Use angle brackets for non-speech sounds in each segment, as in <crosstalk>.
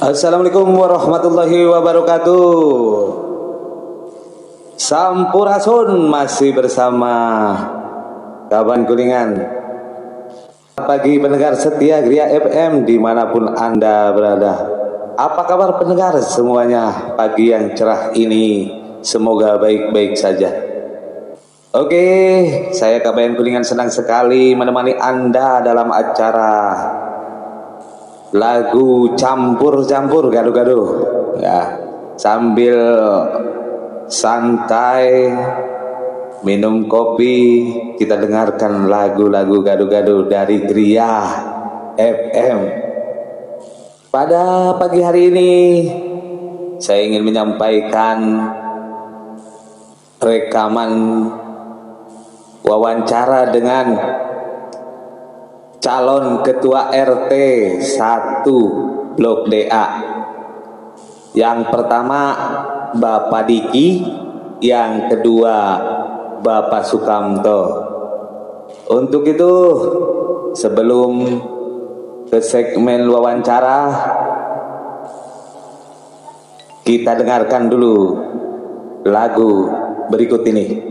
Assalamualaikum warahmatullahi wabarakatuh. Sampurasun masih bersama kawan kuningan. Pagi pendengar setia Gria FM di mana pun anda berada. Apa kabar pendengar semuanya pagi yang cerah ini? Semoga baik-baik saja. Oke, saya Kabayan Kuningan senang sekali menemani Anda dalam acara lagu campur-campur gaduh-gaduh. Ya sambil santai minum kopi kita dengarkan lagu-lagu gaduh-gaduh dari Gria FM pada pagi hari ini saya ingin menyampaikan rekaman wawancara dengan calon ketua RT 1 Blok DA. Yang pertama Bapak Diki, yang kedua Bapak Sukamto. Untuk itu sebelum ke segmen wawancara kita dengarkan dulu lagu berikut ini.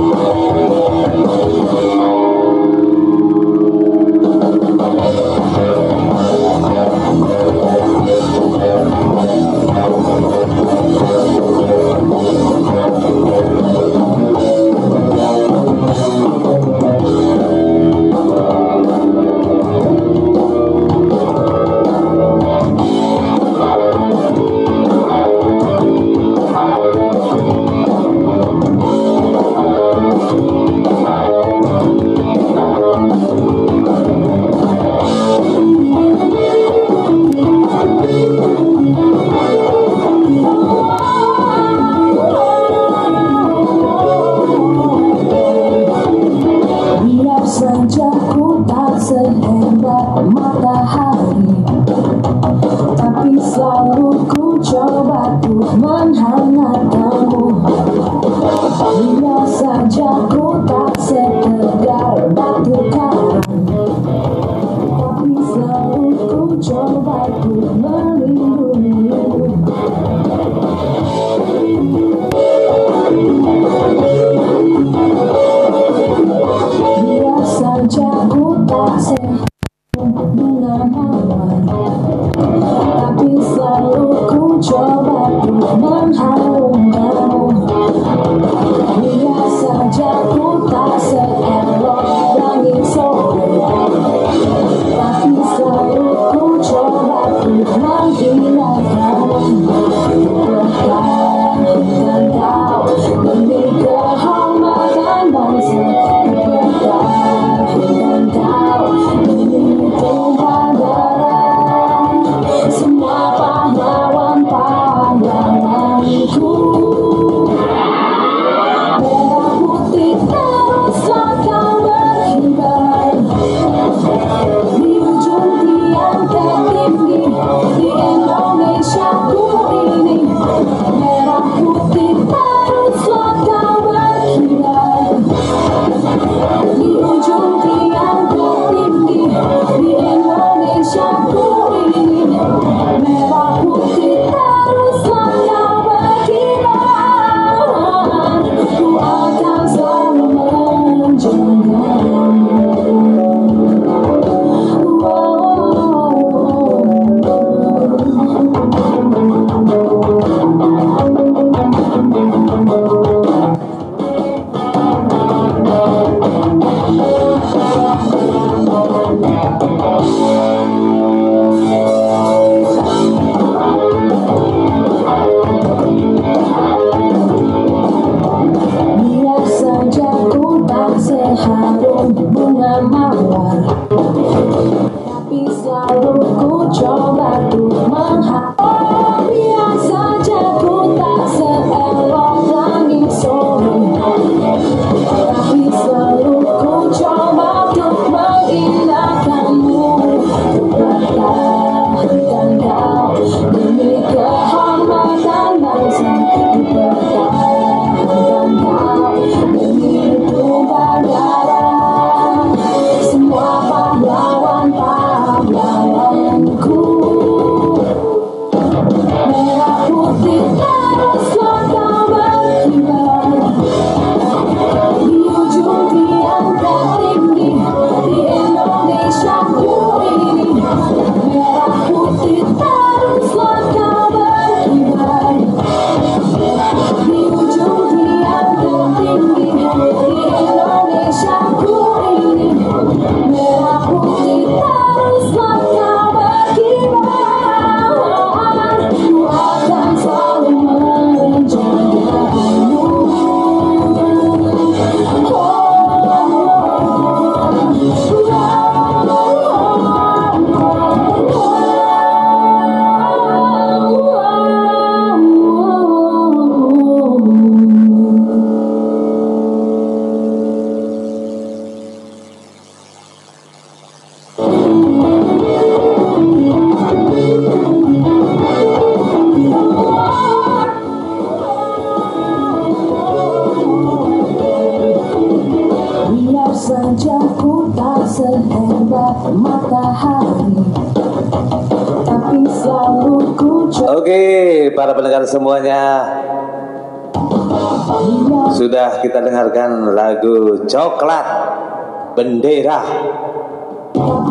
Bendera.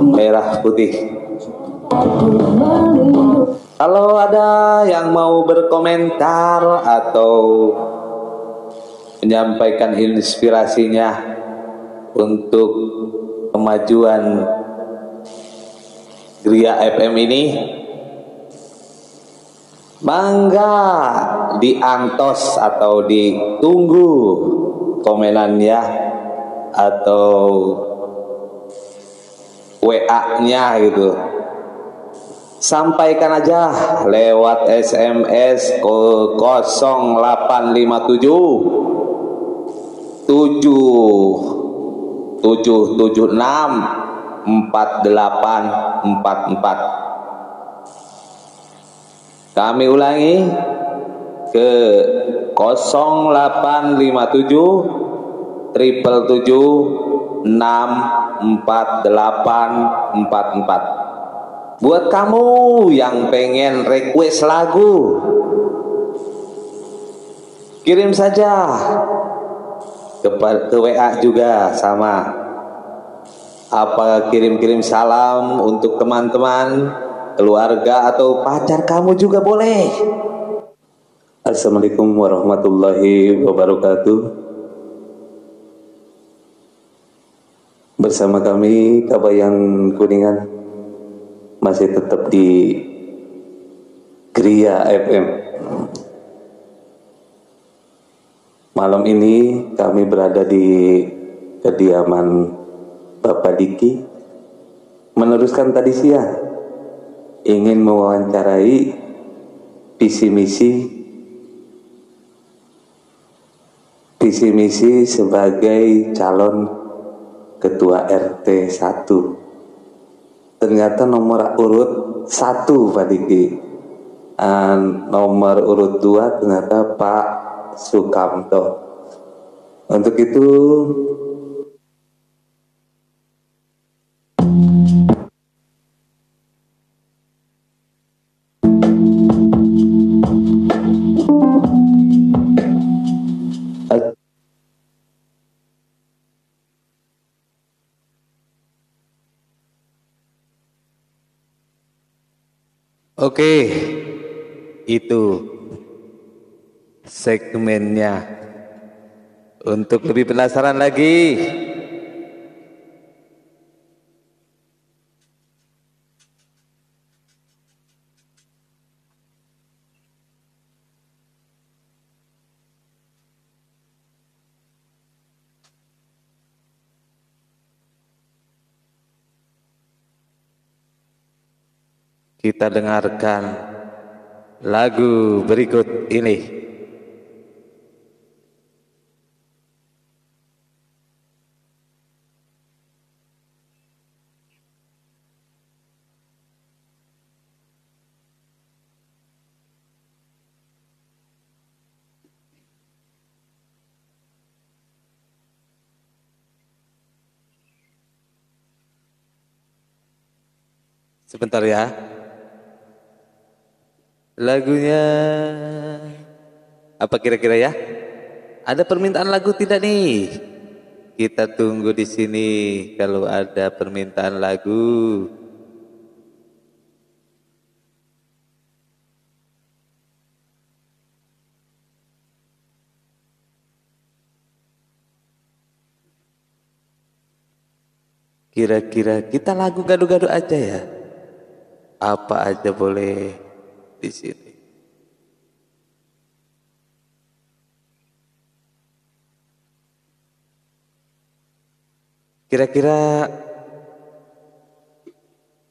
Merah Putih. Kalau ada yang mau berkomentar atau menyampaikan inspirasinya untuk kemajuan Gria FM ini Mangga diantos atau ditunggu komenannya atau WA-nya gitu. Sampaikan aja lewat SMS ke 0857 7 776 4844 kami ulangi ke 0857 triple 7 64844 Buat kamu yang pengen request lagu Kirim saja ke, ke WA juga sama Apa kirim-kirim salam untuk teman-teman keluarga atau pacar kamu juga boleh. Assalamualaikum warahmatullahi wabarakatuh. Bersama kami Kabayang Kuningan masih tetap di Gria FM. Malam ini kami berada di kediaman Bapak Diki meneruskan tadi siang ingin mewawancarai visi misi visi misi sebagai calon ketua RT 1 ternyata nomor urut 1 Pak Diki. Uh, nomor urut 2 ternyata Pak Sukamto. Untuk itu Oke, itu segmennya. Untuk lebih penasaran lagi, kita dengarkan lagu berikut ini. Sebentar ya. Lagunya apa kira-kira ya? Ada permintaan lagu tidak nih? Kita tunggu di sini kalau ada permintaan lagu. Kira-kira kita lagu gaduh-gaduh aja ya. Apa aja boleh di sini. Kira-kira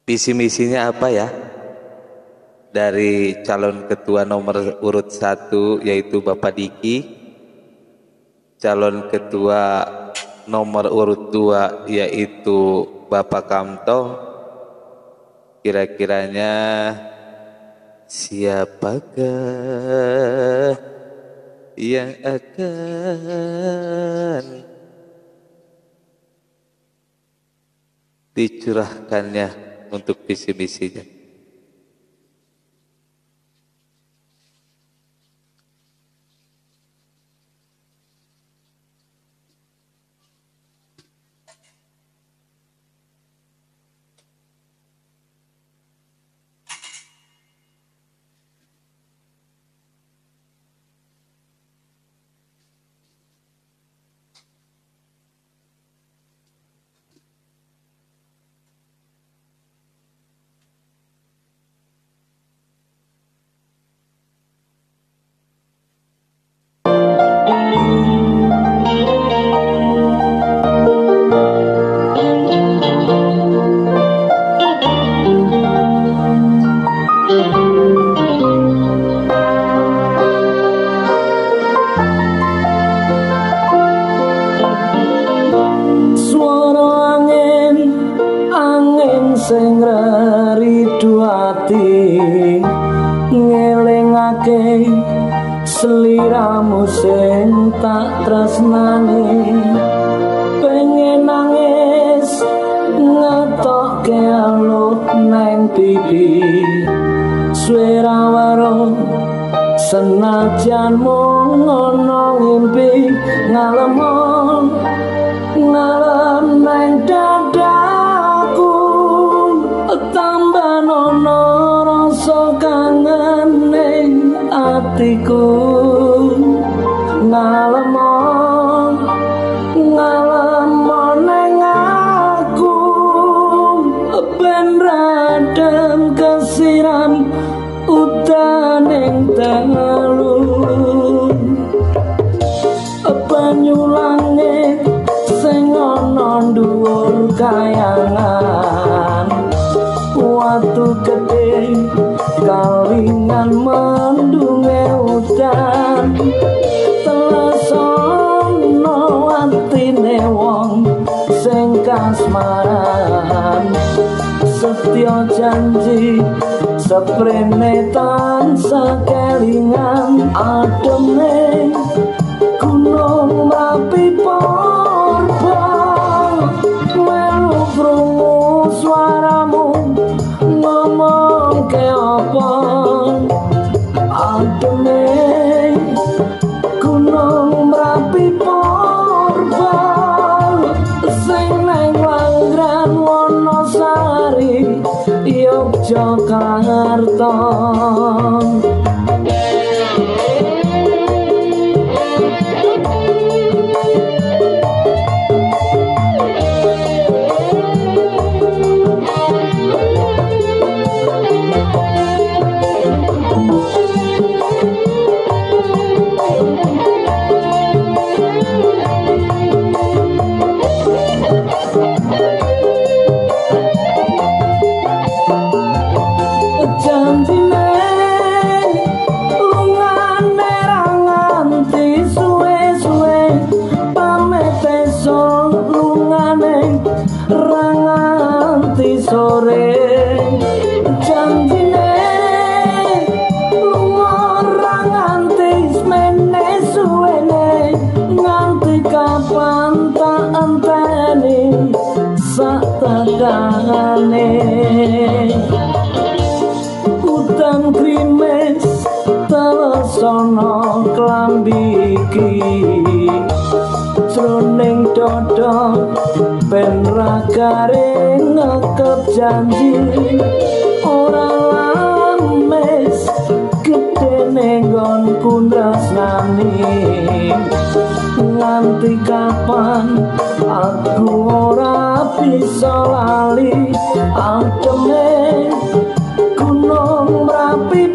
visi misinya apa ya? Dari calon ketua nomor urut satu yaitu Bapak Diki, calon ketua nomor urut dua yaitu Bapak Kamto kira-kiranya siapakah yang akan dicurahkannya untuk rasa kangen ning atiku. setia janji Seprene tansah kelingan. Ademe Gunung mapi porbal Melu krungu suaramu Ngomong ke opon Ademe Jakarta neng ranganti sore. ben ra garing ngekep janji ora lames gede nenggon kundas nani nanti kapan aku ora bisa lali ademe gunung merapi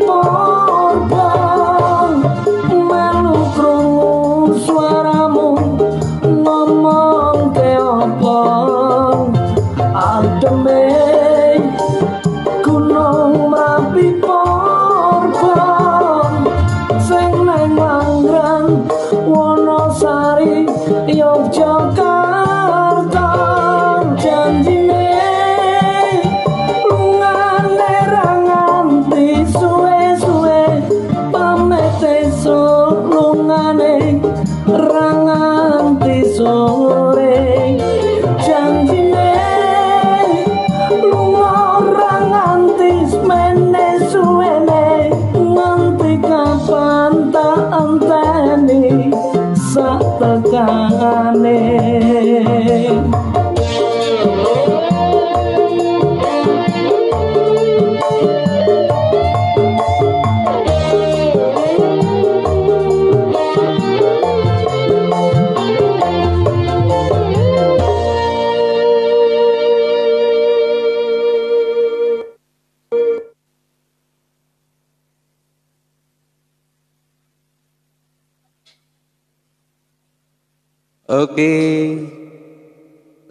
Oke,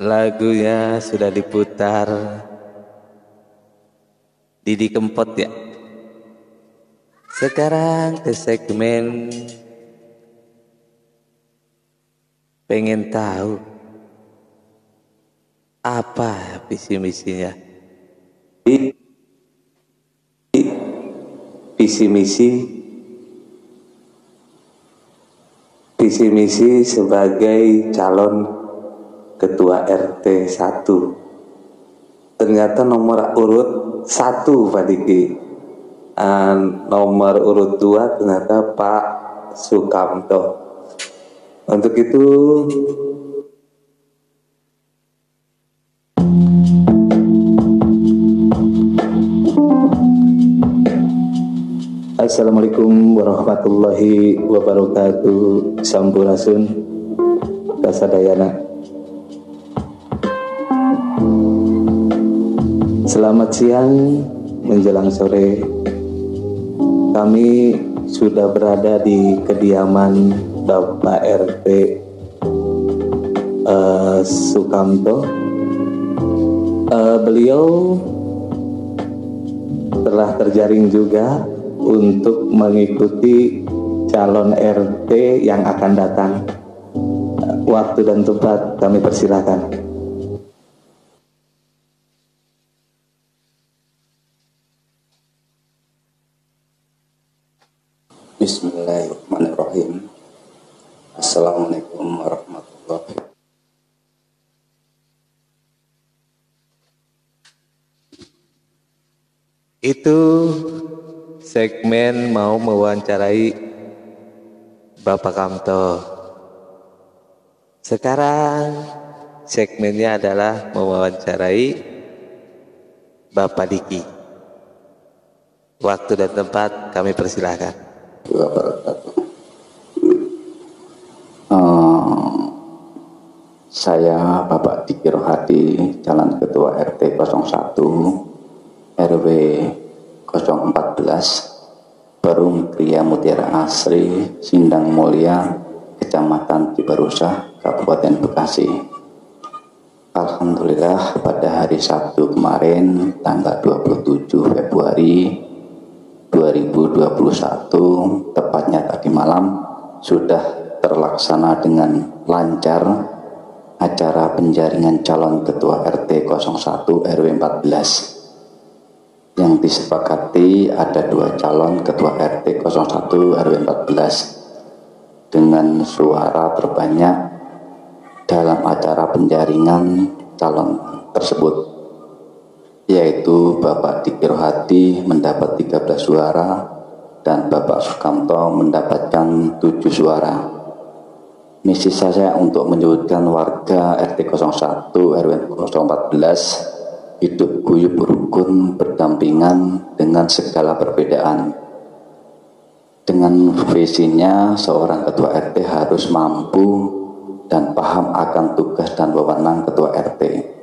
lagunya sudah diputar. Didi Kempot ya. Sekarang ke segmen pengen tahu apa visi misinya. Visi misi visi misi sebagai calon ketua RT 1 ternyata nomor urut satu Pak Diki. Ah, nomor urut dua ternyata Pak Sukamto. Untuk itu Assalamualaikum warahmatullahi wabarakatuh. Sampurasun. Kasadayana Selamat siang menjelang sore. Kami sudah berada di kediaman Bapak RT eh, Sukamto. Eh, Beliau telah terjaring juga untuk mengikuti calon RT yang akan datang. Waktu dan tempat kami persilakan. Bismillahirrahmanirrahim. Assalamualaikum warahmatullahi Itu segmen mau mewawancarai Bapak Kamto. Sekarang segmennya adalah mewawancarai Bapak Diki. Waktu dan tempat kami persilahkan. Eh, saya Bapak Diki Rohadi, calon ketua RT 01 RW 014 Perum Kria Mutiara Asri, Sindang Mulia, Kecamatan Cibarusah, Kabupaten Bekasi. Alhamdulillah pada hari Sabtu kemarin tanggal 27 Februari 2021 tepatnya tadi malam sudah terlaksana dengan lancar acara penjaringan calon ketua RT 01 RW 14 yang disepakati ada dua calon ketua RT 01 RW 14 dengan suara terbanyak dalam acara penjaringan calon tersebut yaitu Bapak Diki Rohadi mendapat 13 suara dan Bapak Sukamto mendapatkan 7 suara. Misi saya untuk menyebutkan warga RT 01 RW 014 hidup guyup rukun berdampingan dengan segala perbedaan. Dengan visinya seorang ketua RT harus mampu dan paham akan tugas dan wewenang ketua RT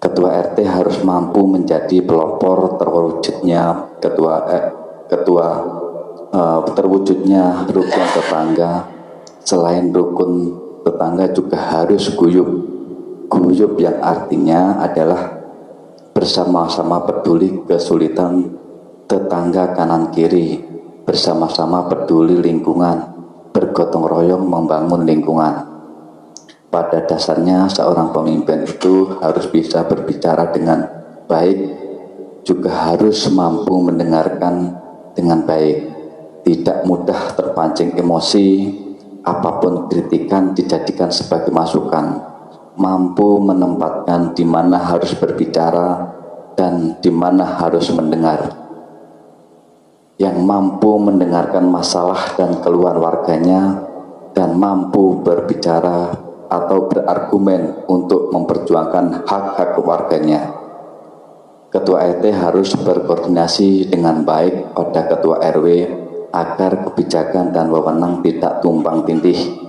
Ketua RT harus mampu menjadi pelopor terwujudnya ketua eh, ketua eh, terwujudnya rukun tetangga. Selain rukun tetangga juga harus guyup. Guyup yang artinya adalah bersama-sama peduli kesulitan tetangga kanan kiri, bersama-sama peduli lingkungan, bergotong royong membangun lingkungan. Pada dasarnya seorang pemimpin itu harus bisa berbicara dengan baik, juga harus mampu mendengarkan dengan baik, tidak mudah terpancing emosi, apa pun kritikan dijadikan sebagai masukan, mampu menempatkan di mana harus berbicara dan di mana harus mendengar. Yang mampu mendengarkan masalah dan keluhan warganya dan mampu berbicara atau berargumen untuk memperjuangkan hak-hak warganya. Ketua RT harus berkoordinasi dengan baik pada ketua RW agar kebijakan dan wewenang tidak tumpang tindih.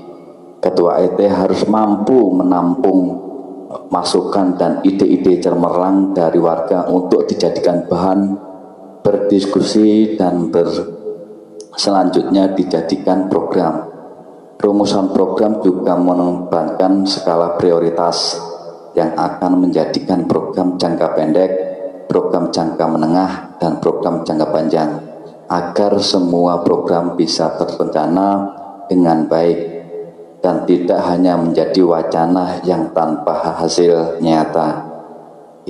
Ketua RT harus mampu menampung masukan dan ide-ide cemerlang dari warga untuk dijadikan bahan berdiskusi dan ber selanjutnya dijadikan program. Rumusan program juga mengembangkan skala prioritas yang akan menjadikan program jangka pendek, program jangka menengah, dan program jangka panjang agar semua program bisa terencana dengan baik dan tidak hanya menjadi wacana yang tanpa hasil nyata.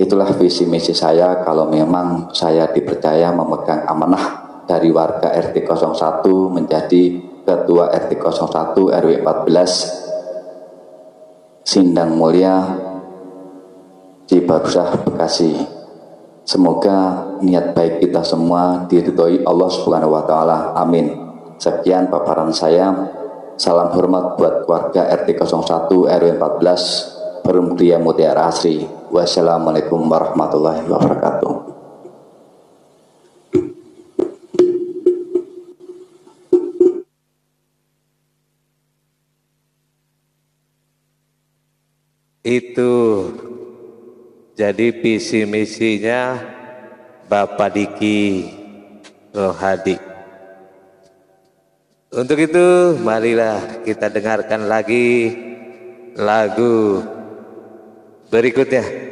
Itulah visi misi saya kalau memang saya dipercaya memegang amanah dari warga RT 01 menjadi Ketua RT 01 RW 14 Sindang Mulia Cibarusah Bekasi. Semoga niat baik kita semua diridhoi Allah Subhanahu wa taala. Amin. Sekian paparan saya. Salam hormat buat keluarga RT 01 RW 14 Perum Kria Mutiara Asri. Wassalamualaikum warahmatullahi wabarakatuh. itu jadi visi misinya Bapak Diki Rohadi. Untuk itu marilah kita dengarkan lagi lagu berikutnya.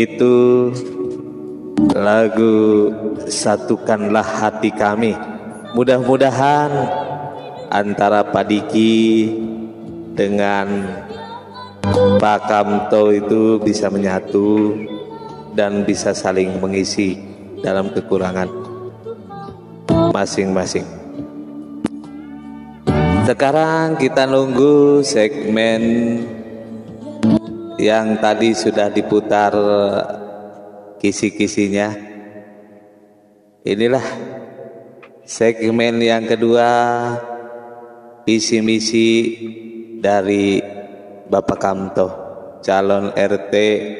Itu lagu Satukanlah Hati Kami. Mudah-mudahan antara Pak Diki dengan Pak Kamto itu bisa menyatu dan bisa saling mengisi dalam kekurangan masing-masing. Sekarang kita nunggu segmen yang tadi sudah diputar kisi-kisinya. Inilah segmen yang kedua visi misi dari Bapak Kamto, calon RT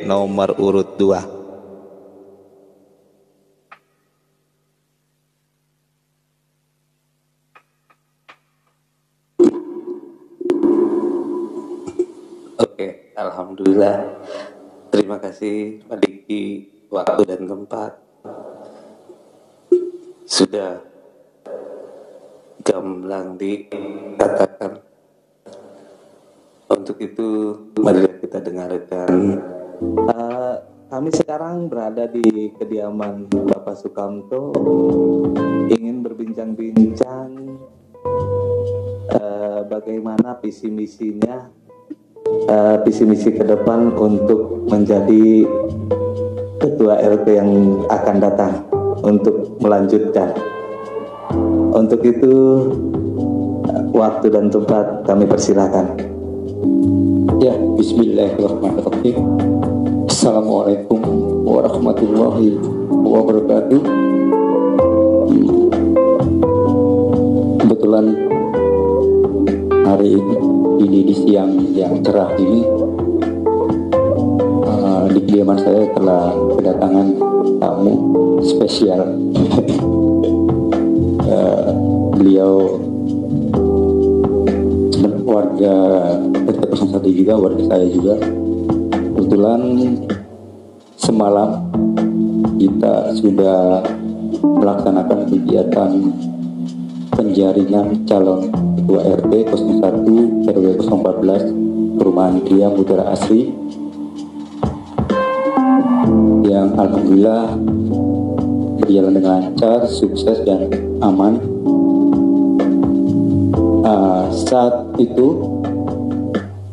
nomor urut 2. Oke, Alhamdulillah. Terima kasih Pak Diki, waktu dan tempat. Sudah gamblang dikatakan. Untuk itu, mari kita dengarkan. Uh, kami sekarang berada di kediaman Bapak Sukamto, ingin berbincang-bincang uh, bagaimana visi misinya uh, visi misi ke depan untuk menjadi ketua RT yang akan datang untuk melanjutkan. Untuk itu waktu dan tempat kami persilakan. Ya, Bismillahirrahmanirrahim. Assalamualaikum warahmatullahi wabarakatuh. Kebetulan hari ini di siang yang cerah ini uh, di kediaman saya telah kedatangan tamu spesial. Uh, <laughs> beliau warga RT 01 juga warga saya juga. Kebetulan semalam kita sudah melaksanakan kegiatan penjaringan calon ketua RT 01 RW 014 perumahan Gria Mutiara Asri. Yang alhamdulillah berjalan dengan lancar, sukses dan aman. Uh, saat itu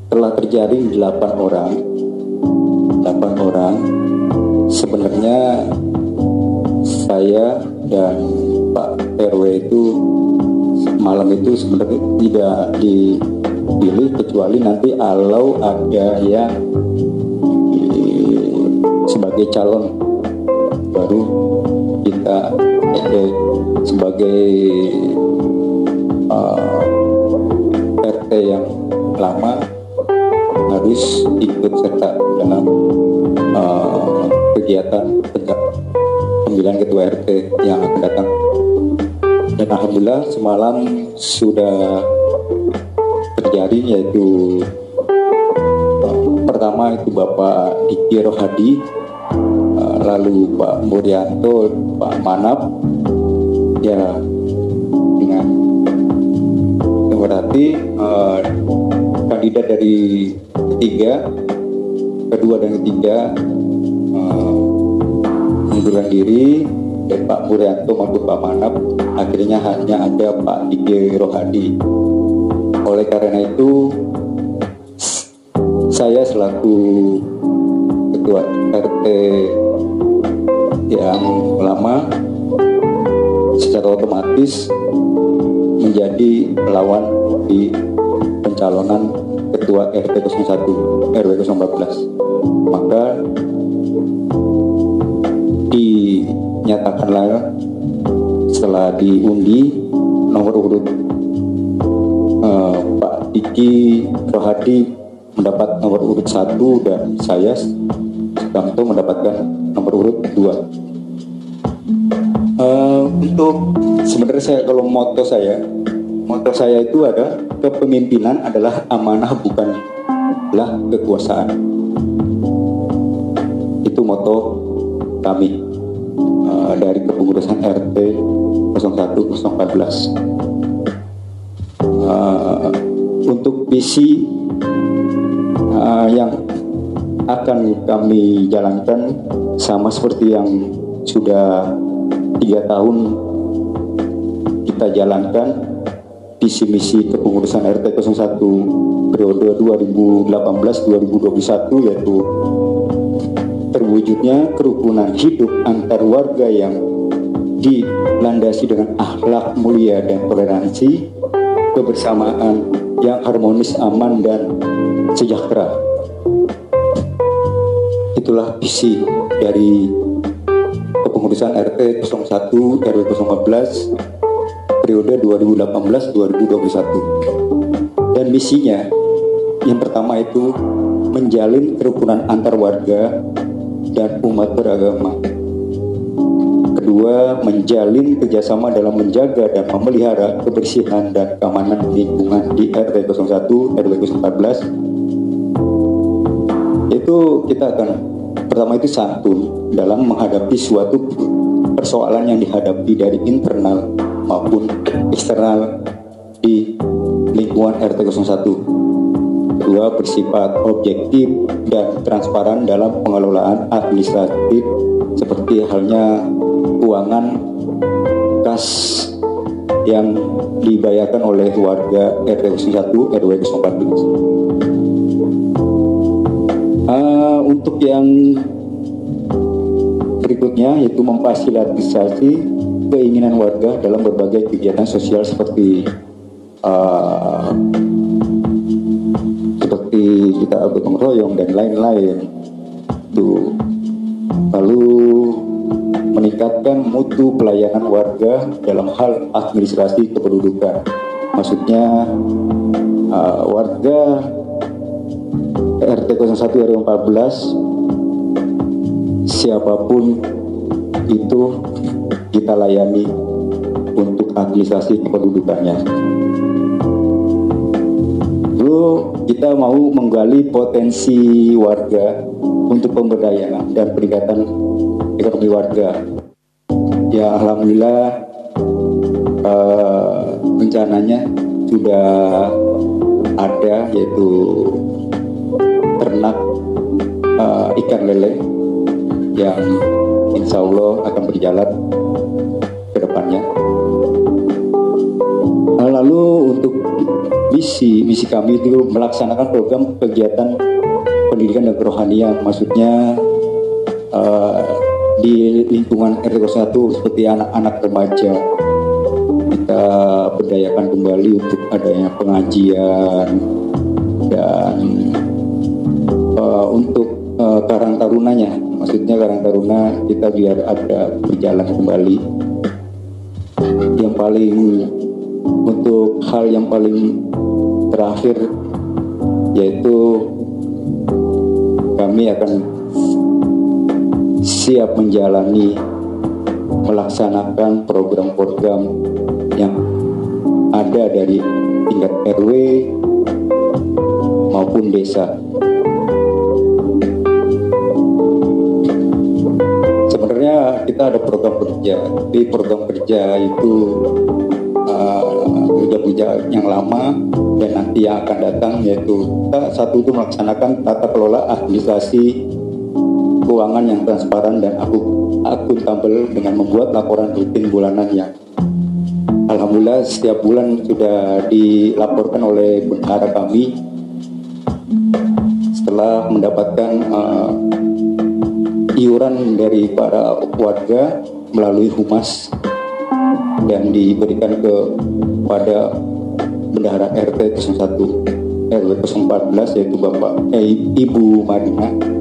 telah terjaring 8 orang. 8 orang. Sebenarnya saya dan Pak RW itu malam itu sebenarnya tidak dipilih kecuali nanti kalau ada yang sebagai calon. Baru kita eh, sebagai uh, RT yang lama harus ikut serta dalam uh, kegiatan pemilihan ketua RT yang akan datang dan alhamdulillah semalam sudah terjadi yaitu pertama itu Bapak Diki Rohadi uh, lalu Pak Murianto Pak Manap. Ya dengan berarti uh, kandidat dari ketiga kedua dan ketiga uh, mengundurkan diri dan Pak Murianto maupun Pak Manap akhirnya hanya ada Pak Diki Rohadi. Oleh karena itu, saya selaku ketua RT yang lama secara otomatis menjadi lawan di pencalonan ketua RT 01 RW 014 maka dinyatakanlah setelah diundi nomor urut uh, Pak Diki Rohadi mendapat nomor urut satu dan saya Sukamto mendapatkan nomor urut dua. Uh, untuk sebenarnya saya kalau moto saya, moto saya itu ada kepemimpinan adalah amanah bukanlah kekuasaan. Itu moto kami RT 01014. Uh, untuk visi uh, yang akan kami jalankan sama seperti yang sudah tiga tahun kita jalankan visi misi kepengurusan RT 01 periode 2018-2021 yaitu terwujudnya kerukunan hidup antar warga yang dilandasi dengan akhlak mulia dan toleransi, kebersamaan yang harmonis, aman, dan sejahtera. Itulah visi dari kepengurusan RT 01 RW 014 periode 2018-2021. Dan misinya yang pertama itu menjalin kerukunan antar warga dan umat beragama. Kedua, menjalin kerjasama dalam menjaga dan memelihara kebersihan dan keamanan lingkungan di RT 01 RW 014. Itu kita akan pertama itu santun dalam menghadapi suatu persoalan yang dihadapi dari internal maupun eksternal di lingkungan RT 01 kedua bersifat objektif dan transparan dalam pengelolaan administratif seperti halnya keuangan kas yang dibayarkan oleh warga RT 01 RW 014. Uh, untuk yang berikutnya yaitu memfasilitasi keinginan warga dalam berbagai kegiatan sosial seperti uh, seperti kita gotong royong dan lain-lain. Tuh. Lalu meningkatkan mutu pelayanan warga dalam hal administrasi kependudukan. Maksudnya uh, warga RT 01 RW 14 siapa pun itu kita layani untuk administrasi kependudukannya. Lalu kita mau menggali potensi warga untuk pemberdayaan dan peningkatan ekonomi warga. Ya alhamdulillah uh, rencananya sudah ada yaitu ternak uh, ikan lele yang insya Allah akan berjalan ke depannya. Lalu untuk misi misi kami itu melaksanakan program kegiatan pendidikan dan kerohanian, maksudnya uh, di lingkungan RT 1 seperti anak-anak remaja. Kita berdayakan kembali untuk adanya pengajian dan uh, untuk uh, Karang Tarunanya. Maksudnya Karang Taruna kita biar ada berjalan kembali. Yang paling untuk hal yang paling terakhir yaitu kami akan siap menjalani melaksanakan program-program yang ada dari tingkat RW maupun desa. Sebenarnya kita ada program kerja, di program kerja itu kerja-kerja uh, yang lama dan nanti yang akan datang yaitu kita satu itu melaksanakan tata kelola administrasi keuangan yang transparan dan aku akuntabel dengan membuat laporan rutin bulanan yang Alhamdulillah setiap bulan sudah dilaporkan oleh bendahara kami. Setelah mendapatkan uh, iuran dari para warga melalui humas dan diberikan kepada bendahara RT 01 RW 014 yaitu Bapak eh, Ibu Marina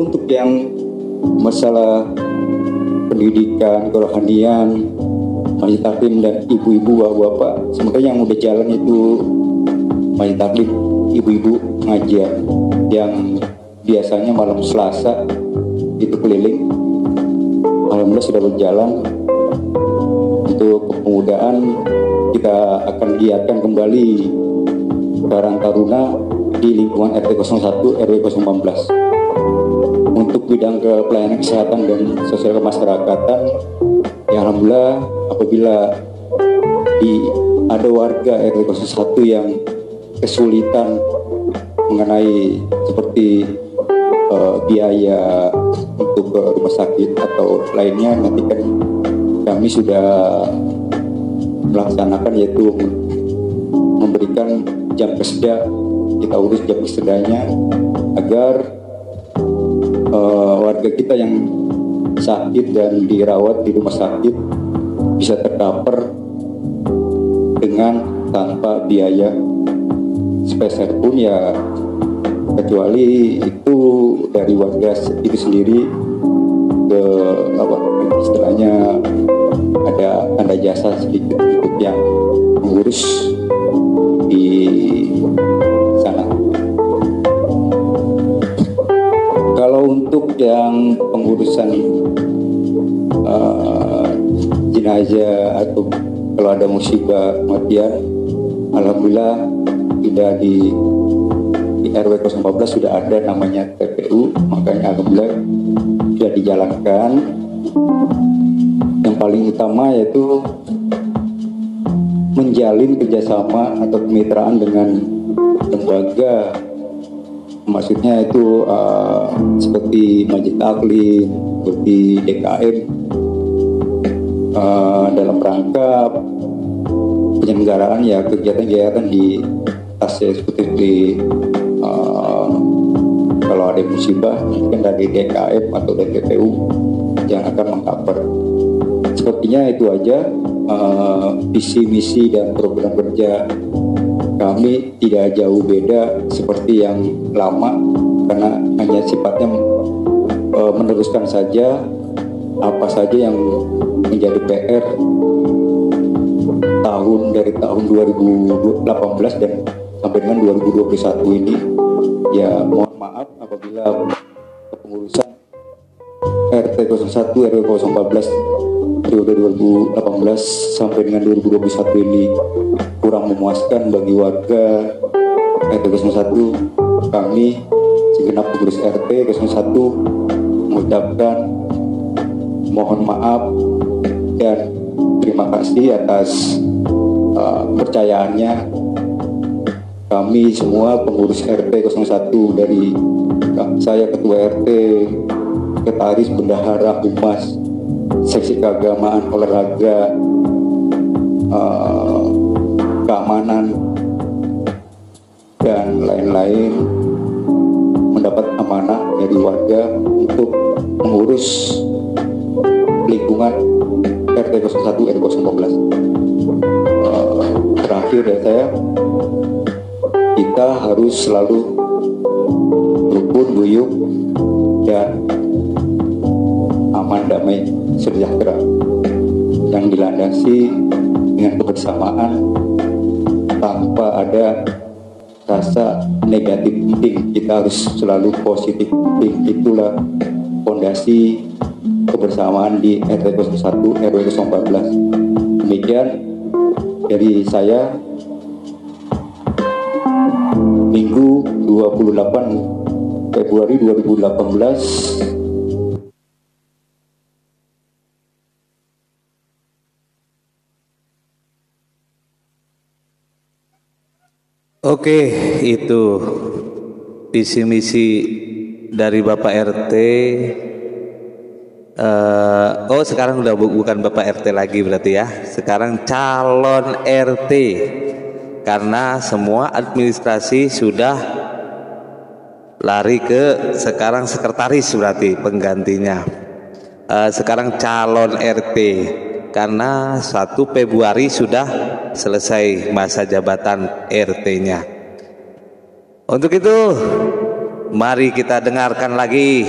untuk yang masalah pendidikan, kerohanian, majlis taklim dan ibu-ibu bapak-bapak, sebenarnya yang udah jalan itu majlis taklim ibu-ibu pengajian yang biasanya malam Selasa itu keliling. Alhamdulillah sudah berjalan. Untuk kepemudaan kita akan giatkan kembali Karang Taruna di lingkungan RT 01 RW 015 untuk bidang ke pelayanan kesehatan dan sosial kemasyarakatan. Ya alhamdulillah apabila di ada warga RW 01 yang kesulitan mengenai seperti uh, biaya untuk ke rumah sakit atau lainnya nanti kan kami sudah melaksanakan yaitu memberikan jam kerja kita urus jam kerjanya agar uh, warga kita yang sakit dan dirawat di rumah sakit bisa tercover dengan tanpa biaya spesial pun ya kecuali itu dari warga itu sendiri ke apa istilahnya ada tanda jasa sedikit yang mengurus jenazah atau kalau ada musibah kematian, alhamdulillah sudah di di RW 014 sudah ada namanya TPU, makanya alhamdulillah sudah dijalankan. Yang paling utama yaitu menjalin kerjasama atau kemitraan dengan lembaga. Maksudnya itu uh, seperti Majid Taklim, seperti DKM uh, dalam rangka penyelenggaraan ya kegiatan-kegiatan di tasnya seperti di uh, kalau ada musibah mungkin dari DKM atau DPU yang akan mengcover. Sepertinya itu aja uh, visi misi dan program kerja kami tidak jauh beda seperti yang lama karena hanya sifatnya uh, meneruskan saja apa saja yang menjadi PR tahun dari tahun 2018 dan sampai dengan 2021 ini. Ya mohon maaf apabila kepengurusan RT 01 RW 014 periode 2018 sampai dengan 2021 ini kurang memuaskan bagi warga RT 01 kami segenap pengurus RT 01 mengucapkan mohon maaf dan terima kasih atas uh, percayaannya. Kami semua pengurus RT 01 dari saya ketua RT Ketaris Bendahara Humas seksi keagamaan olahraga uh, keamanan dan lain-lain. Mendapat amanah dari warga dari saya. Kita harus selalu rukun buyuk dan aman damai sejahtera. Yang dilandasi dengan kebersamaan tanpa ada rasa negatif thinking. Kita harus selalu positif thinking. Itulah fondasi kebersamaan di RT 01 RW 014 demikian dari saya 28 Februari 2018 Oke, itu visi misi dari Bapak RT. Uh, oh, sekarang udah bu bukan Bapak RT lagi berarti ya. Sekarang calon RT. Karena semua administrasi sudah lari ke sekarang sekretaris berarti penggantinya. Uh, sekarang calon RT karena 1 Februari sudah selesai masa jabatan RT-nya. Untuk itu, mari kita dengarkan lagi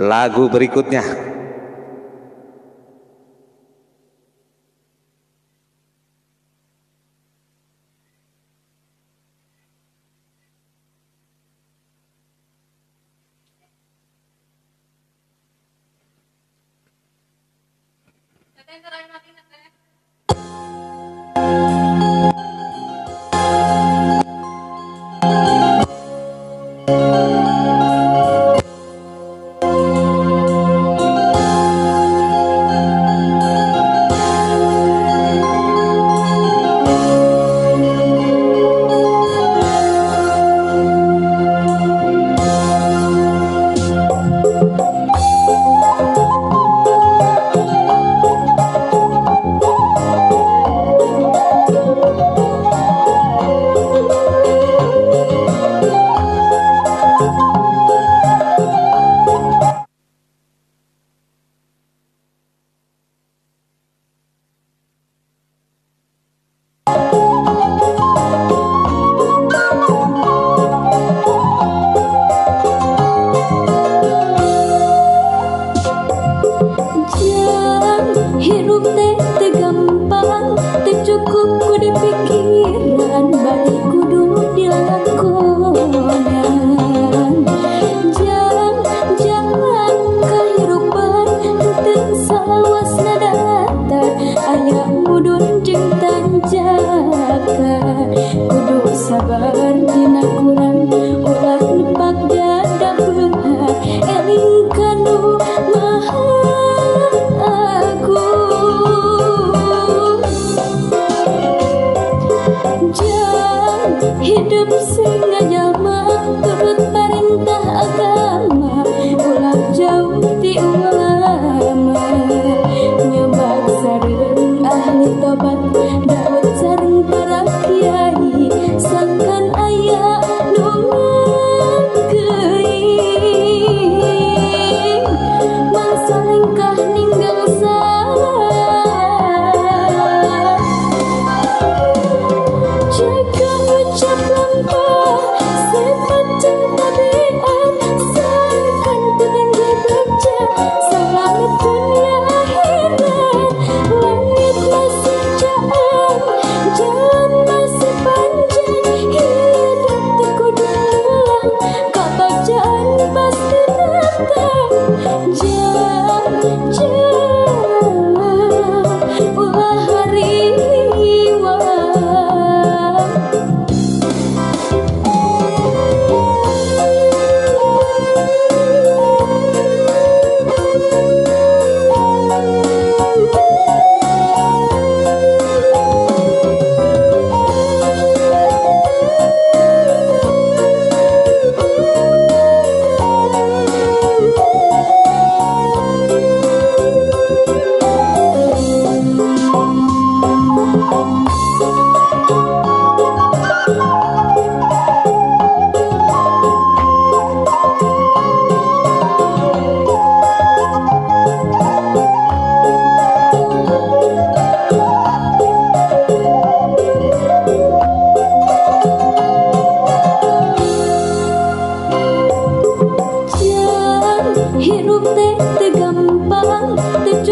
lagu berikutnya.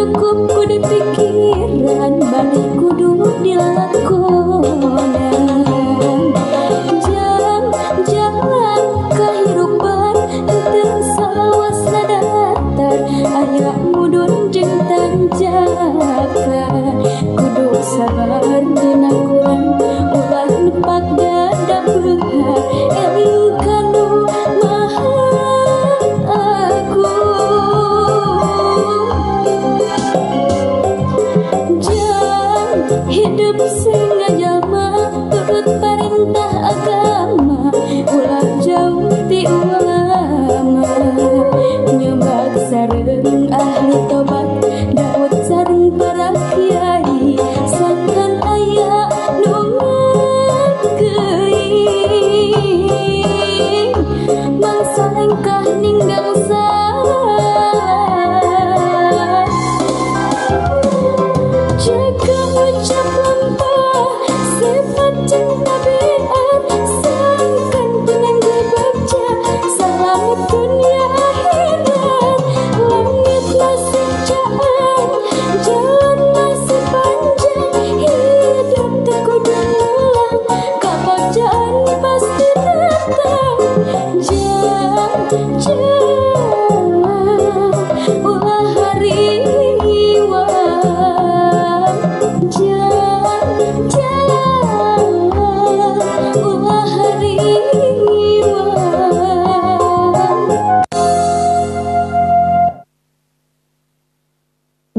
Cukup ku di pikiran Balik kudung di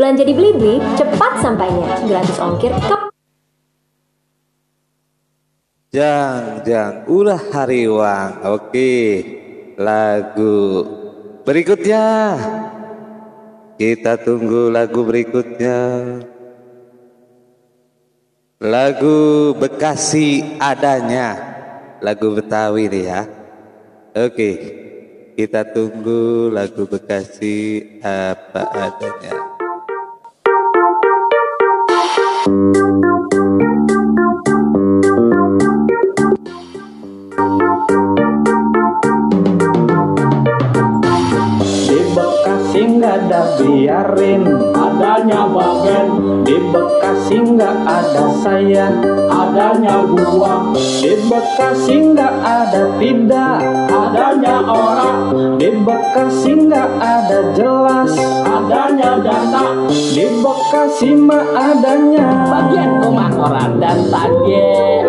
Belanja di Blibli, cepat sampainya. Gratis ongkir ke Jang, jang, ulah hariwang. Oke, lagu berikutnya. Kita tunggu lagu berikutnya. Lagu Bekasi adanya. Lagu Betawi nih ya. Oke, kita tunggu lagu Bekasi apa adanya. ada biarin. Adanya bagen di Bekasi nggak ada saya. Adanya gua di Bekasi nggak ada tidak adanya orang di Bekasi nggak ada jelas. Adanya data di Bekasi mah adanya. Bagian rumah orang dan tagih.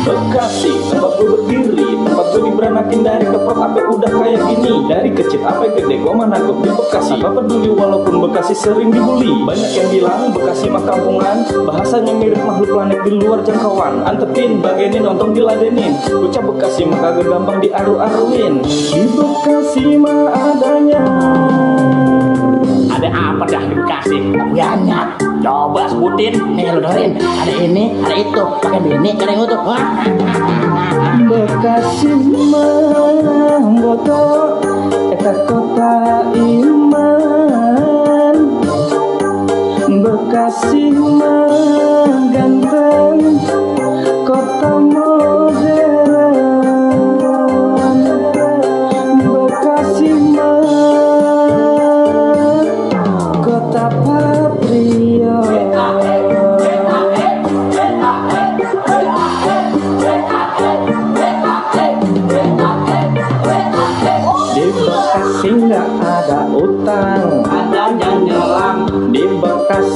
Bekasi tempat gue berdiri tempat gue diberanakin dari keprok apa udah kayak gini. Dari kecil apa gede gue mana gue di Bekasi. Apa peduli walaupun Bekasi sering dibully. Banyak yang bilang Bekasi mah kampungan bahasanya mirip makhluk planet di luar jangkauan. Antepin bagenin nonton diladenin. Ucap Bekasi mah kagak gampang diaru-aruin. Di Bekasi mah adanya Ada apa dah di Bekasi? Banyak. Coba sebutin. Nih lu dengerin. Ada ini, ada itu. Pakai bini, ada itu. Bekasi mah boto eta kota iman Bekasi mah ganteng kota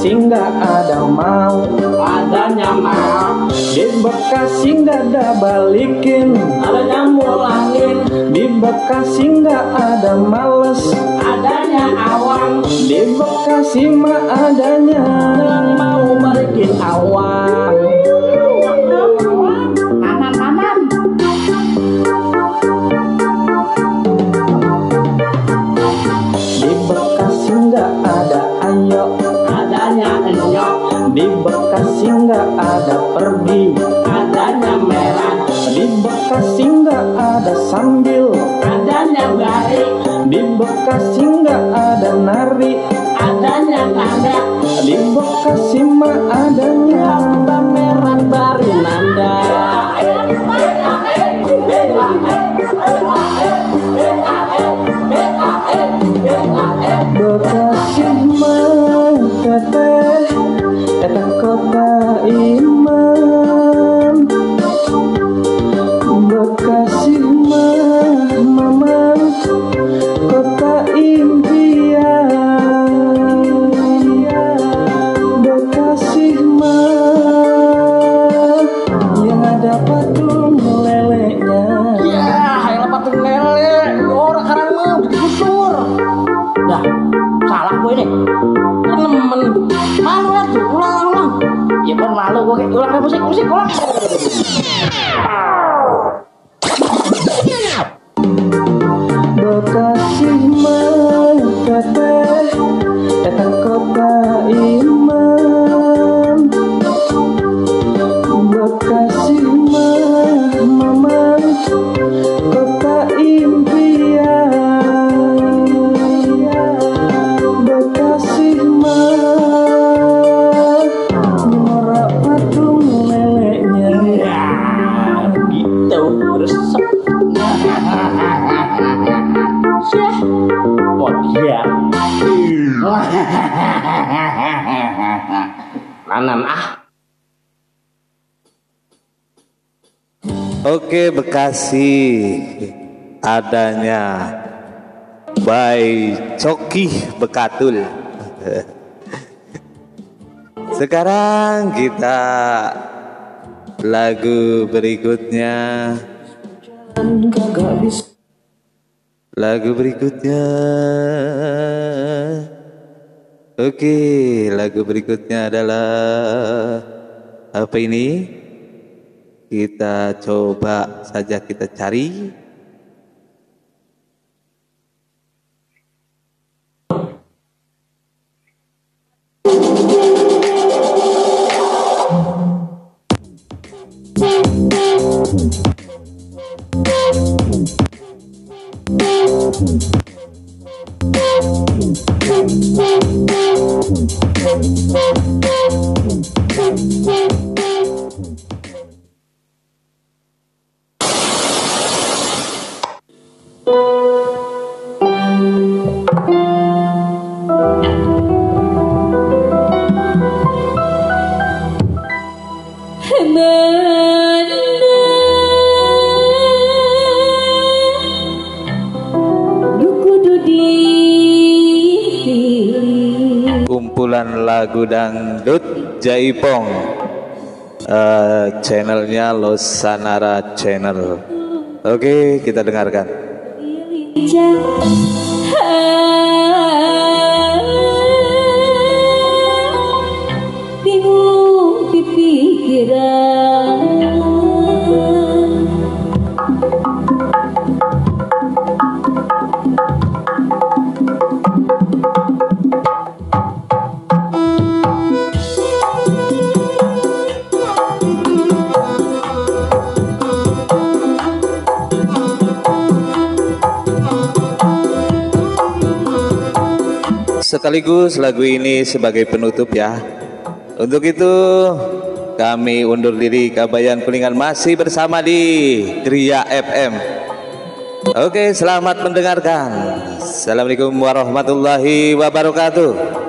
Bekasi nggak ada mau Adanya mau Di Bekasi nggak ada balikin. Adanya mulangin Di Bekasi nggak ada males. Adanya awang Di Bekasi mah adanya. Mau balikin awang Di Bekasi nggak ada nggak ada pergi. Adanya merah. Di Bekasi nggak ada sambil. Adanya gari Di Bekasi nggak ada nari. Adanya tanda. Di Bekasi mah adanya Pameran bari nanda? Bekasi mah teteh eta kota iman. Bekasi Bekasi adanya by Coki Bekatul. <laughs> Sekarang kita lagu berikutnya. Lagu berikutnya. Oke, lagu berikutnya adalah apa ini? Kita coba saja kita cari. Lagu dangdut Jaipong. Uh, channelnya Losanara Channel. Oke kita dengarkan sekaligus lagu ini sebagai penutup ya. Untuk itu kami undur diri Kabayan Kuningan masih bersama di Gria FM. Oke, selamat mendengarkan. Assalamualaikum warahmatullahi wabarakatuh.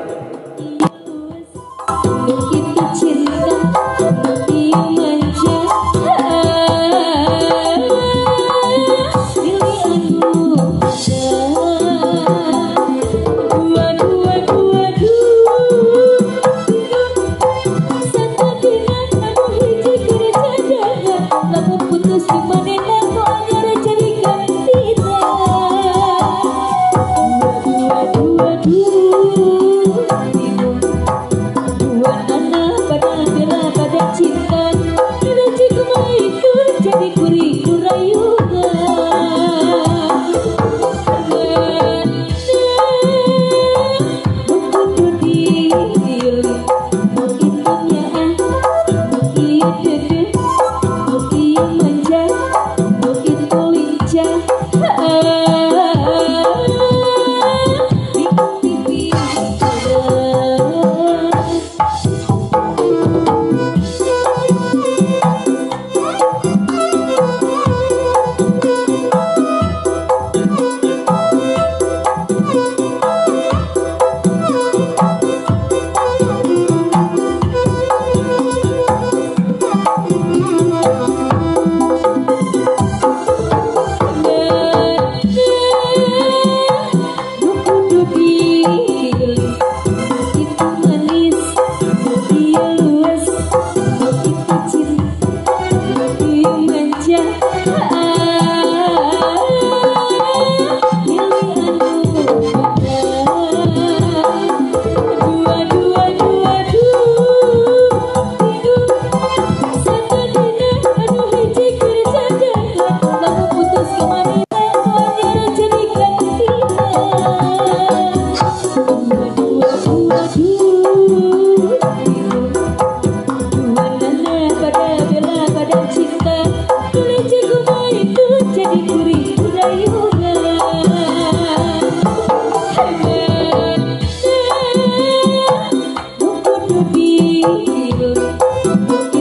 you.